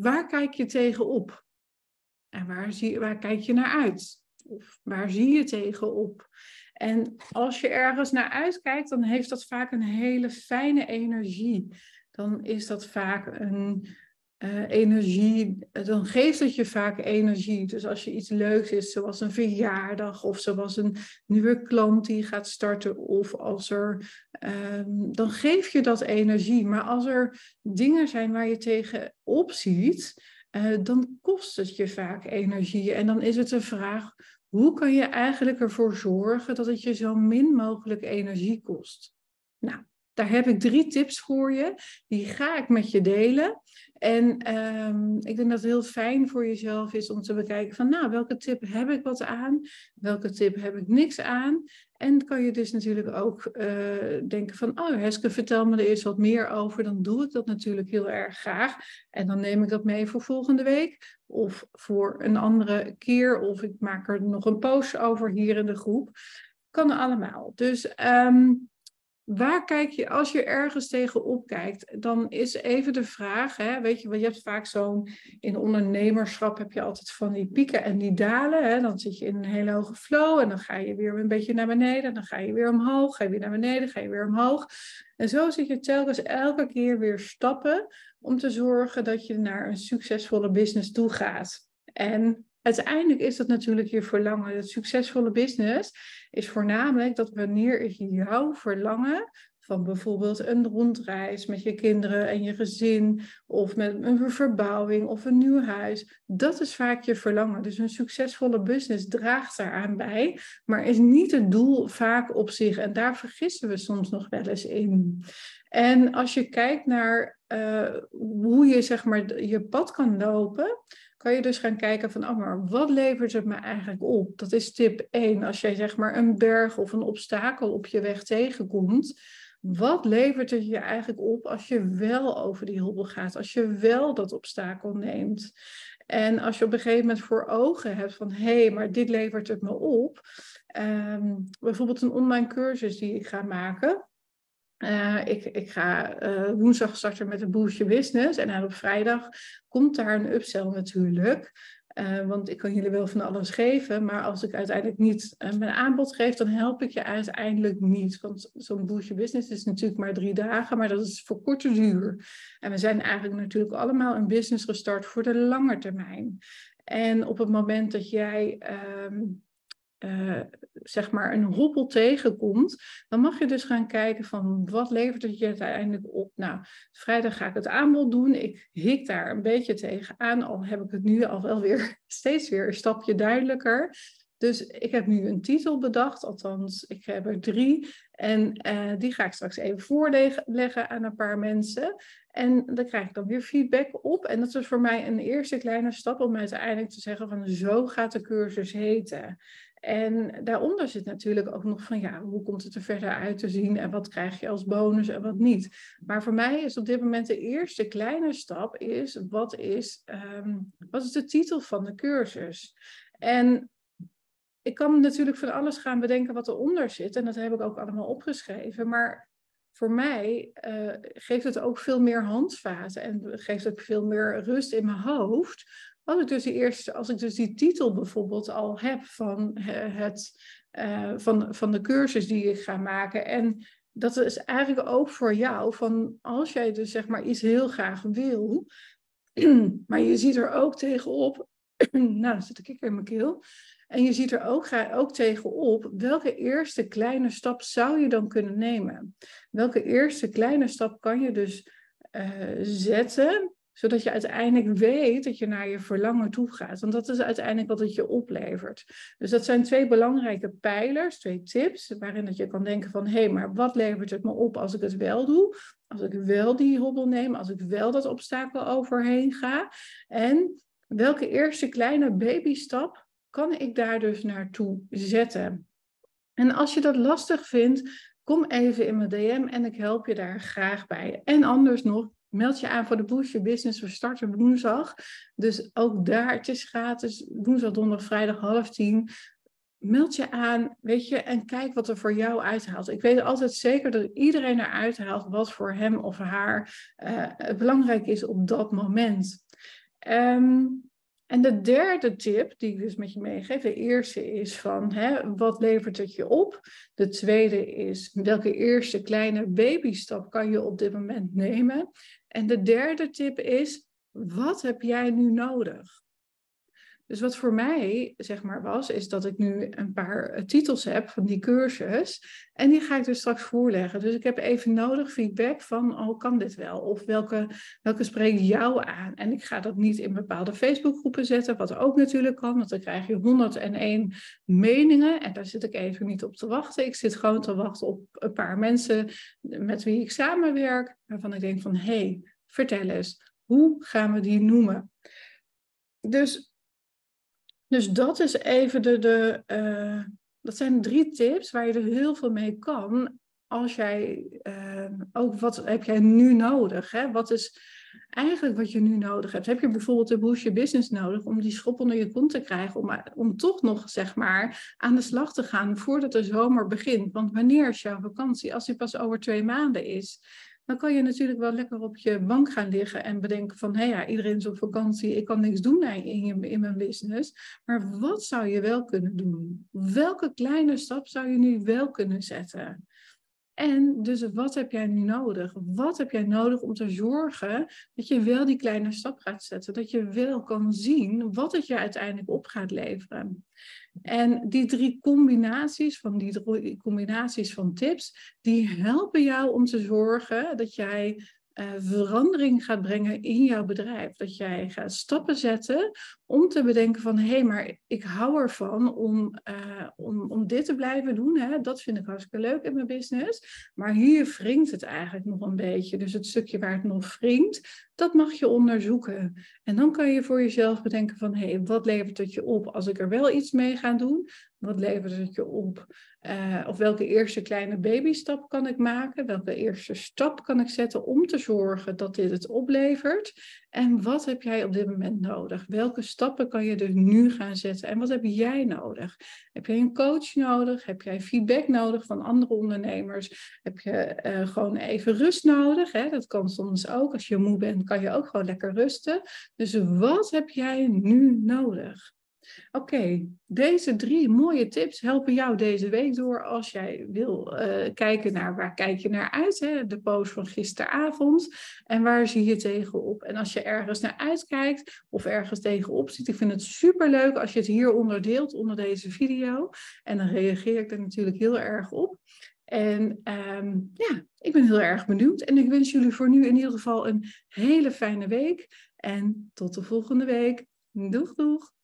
waar kijk je tegenop? En waar, zie, waar kijk je naar uit? Of waar zie je tegenop? En als je ergens naar uitkijkt, dan heeft dat vaak een hele fijne energie. Dan is dat vaak een uh, energie, dan geeft het je vaak energie. Dus als je iets leuks is, zoals een verjaardag of zoals een nieuwe klant die gaat starten, of als er, um, dan geef je dat energie. Maar als er dingen zijn waar je tegenop ziet, uh, dan kost het je vaak energie. En dan is het een vraag, hoe kan je eigenlijk ervoor zorgen dat het je zo min mogelijk energie kost? Nou, daar heb ik drie tips voor je. Die ga ik met je delen. En um, ik denk dat het heel fijn voor jezelf is om te bekijken van, nou, welke tip heb ik wat aan? Welke tip heb ik niks aan? En kan je dus natuurlijk ook uh, denken van, oh Heske, vertel me er eens wat meer over. Dan doe ik dat natuurlijk heel erg graag. En dan neem ik dat mee voor volgende week. Of voor een andere keer. Of ik maak er nog een post over hier in de groep. Kan allemaal. Dus um, waar kijk je, als je ergens tegenop kijkt, dan is even de vraag, hè, weet je, je hebt vaak zo'n, in ondernemerschap heb je altijd van die pieken en die dalen, hè, dan zit je in een hele hoge flow en dan ga je weer een beetje naar beneden, dan ga je weer omhoog, ga je weer naar beneden, ga je weer omhoog. En zo zit je telkens elke keer weer stappen om te zorgen dat je naar een succesvolle business toe gaat. En uiteindelijk is dat natuurlijk je verlangen. Het succesvolle business is voornamelijk dat wanneer is jouw verlangen van bijvoorbeeld een rondreis met je kinderen en je gezin, of met een verbouwing of een nieuw huis. Dat is vaak je verlangen. Dus een succesvolle business draagt daaraan bij, maar is niet het doel vaak op zich. En daar vergissen we soms nog wel eens in. En als je kijkt naar uh, hoe je zeg maar je pad kan lopen, kan je dus gaan kijken van, oh maar wat levert het me eigenlijk op? Dat is tip 1. Als jij zeg maar een berg of een obstakel op je weg tegenkomt, wat levert het je eigenlijk op als je wel over die hobbel gaat, als je wel dat obstakel neemt? En als je op een gegeven moment voor ogen hebt van hé, hey, maar dit levert het me op. Um, bijvoorbeeld een online cursus die ik ga maken. Uh, ik, ik, ga uh, woensdag starten met een boostje business en dan op vrijdag komt daar een upsell natuurlijk. Uh, want ik kan jullie wel van alles geven, maar als ik uiteindelijk niet mijn aanbod geef, dan help ik je uiteindelijk niet. Want zo'n boostje business is natuurlijk maar drie dagen, maar dat is voor korte duur. En we zijn eigenlijk natuurlijk allemaal een business gestart voor de lange termijn. En op het moment dat jij um, uh, zeg maar een hobbel tegenkomt, dan mag je dus gaan kijken van wat levert het je uiteindelijk op. Nou, vrijdag ga ik het aanbod doen. Ik hik daar een beetje tegenaan, al heb ik het nu al wel weer steeds weer een stapje duidelijker. Dus ik heb nu een titel bedacht, althans, ik heb er drie. En uh, die ga ik straks even voorleggen aan een paar mensen. En daar krijg ik dan weer feedback op. En dat is voor mij een eerste kleine stap om uiteindelijk te zeggen van zo gaat de cursus heten. En daaronder zit natuurlijk ook nog van ja, hoe komt het er verder uit te zien en wat krijg je als bonus en wat niet. Maar voor mij is op dit moment de eerste kleine stap is wat is, um, wat is de titel van de cursus? En ik kan natuurlijk van alles gaan bedenken wat eronder zit en dat heb ik ook allemaal opgeschreven. Maar voor mij uh, geeft het ook veel meer handvaten en geeft het veel meer rust in mijn hoofd als ik dus die eerste, als ik dus die titel bijvoorbeeld al heb van, het, uh, van, van de cursus die ik ga maken. En dat is eigenlijk ook voor jou, van als jij dus zeg maar iets heel graag wil, maar je ziet er ook tegenop, nou dan zit ik in mijn keel, en je ziet er ook, ook tegenop, welke eerste kleine stap zou je dan kunnen nemen? Welke eerste kleine stap kan je dus uh, zetten zodat je uiteindelijk weet dat je naar je verlangen toe gaat. Want dat is uiteindelijk wat het je oplevert. Dus dat zijn twee belangrijke pijlers, twee tips, waarin dat je kan denken van, hé, hey, maar wat levert het me op als ik het wel doe? Als ik wel die hobbel neem, als ik wel dat obstakel overheen ga. En welke eerste kleine babystap kan ik daar dus naartoe zetten? En als je dat lastig vindt, kom even in mijn DM en ik help je daar graag bij. En anders nog, Meld je aan voor de Boost Business. We starten woensdag. Dus ook daar, het is gratis. Woensdag, donderdag, vrijdag, half tien. Meld je aan, weet je, en kijk wat er voor jou uithaalt. Ik weet altijd zeker dat iedereen eruit haalt wat voor hem of haar uh, belangrijk is op dat moment. Ehm, en de derde tip die ik dus met je meegeef, de eerste is van hè, wat levert het je op? De tweede is welke eerste kleine babystap kan je op dit moment nemen? En de derde tip is wat heb jij nu nodig? Dus wat voor mij, zeg maar, was, is dat ik nu een paar eh, titels heb van die cursus. En die ga ik dus straks voorleggen. Dus ik heb even nodig feedback van, oh, kan dit wel? Of welke, welke spreekt jou aan? En ik ga dat niet in bepaalde Facebookgroepen zetten, wat ook natuurlijk kan. Want dan krijg je 101 meningen. En daar zit ik even niet op te wachten. Ik zit gewoon te wachten op een paar mensen met wie ik samenwerk. Waarvan ik denk van, hé, hey, vertel eens, hoe gaan we die noemen? Dus dus dat is even de, de uh, dat zijn drie tips waar je er heel veel mee kan. Als jij uh, ook wat heb jij nu nodig? Hè? Wat is eigenlijk wat je nu nodig hebt? Heb je bijvoorbeeld een boost business nodig om die schop onder je kont te krijgen, om, om toch nog zeg maar aan de slag te gaan voordat de zomer begint? Want wanneer is jouw vakantie? Als die pas over twee maanden is dan kan je natuurlijk wel lekker op je bank gaan liggen en bedenken van, hé ja, iedereen is op vakantie, ik kan niks doen in, in mijn business. Maar wat zou je wel kunnen doen? Welke kleine stap zou je nu wel kunnen zetten? En dus wat heb jij nu nodig? Wat heb jij nodig om te zorgen dat je wel die kleine stap gaat zetten? Dat je wel kan zien wat het je uiteindelijk op gaat leveren. En die drie combinaties van die drie combinaties van tips, die helpen jou om te zorgen dat jij uh, verandering gaat brengen in jouw bedrijf. Dat jij gaat stappen zetten om te bedenken van hé, hey, maar ik hou ervan om, uh, om, om dit te blijven doen. Hè? Dat vind ik hartstikke leuk in mijn business. Maar hier wringt het eigenlijk nog een beetje. Dus het stukje waar het nog wringt, dat mag je onderzoeken. En dan kan je voor jezelf bedenken van hé, hey, wat levert het je op als ik er wel iets mee ga doen? Wat levert het je op? Uh, of welke eerste kleine babystap kan ik maken? Welke eerste stap kan ik zetten om te zorgen dat dit het oplevert? En wat heb jij op dit moment nodig? Welke stappen kan je dus nu gaan zetten? En wat heb jij nodig? Heb jij een coach nodig? Heb jij feedback nodig van andere ondernemers? Heb je uh, gewoon even rust nodig? Hè? Dat kan soms ook. Als je moe bent, kan je ook gewoon lekker rusten. Dus wat heb jij nu nodig? Oké, deze drie mooie tips helpen jou deze week door als jij wil uh, kijken naar waar kijk je naar uit, hè? de post van gisteravond en waar zie je tegenop. En als je ergens naar uitkijkt of ergens tegenop ziet, ik vind het super leuk als je het hieronder deelt onder deze video en dan reageer ik er natuurlijk heel erg op. En um, ja, ik ben heel erg benieuwd en ik wens jullie voor nu in ieder geval een hele fijne week en tot de volgende week. Doeg doeg!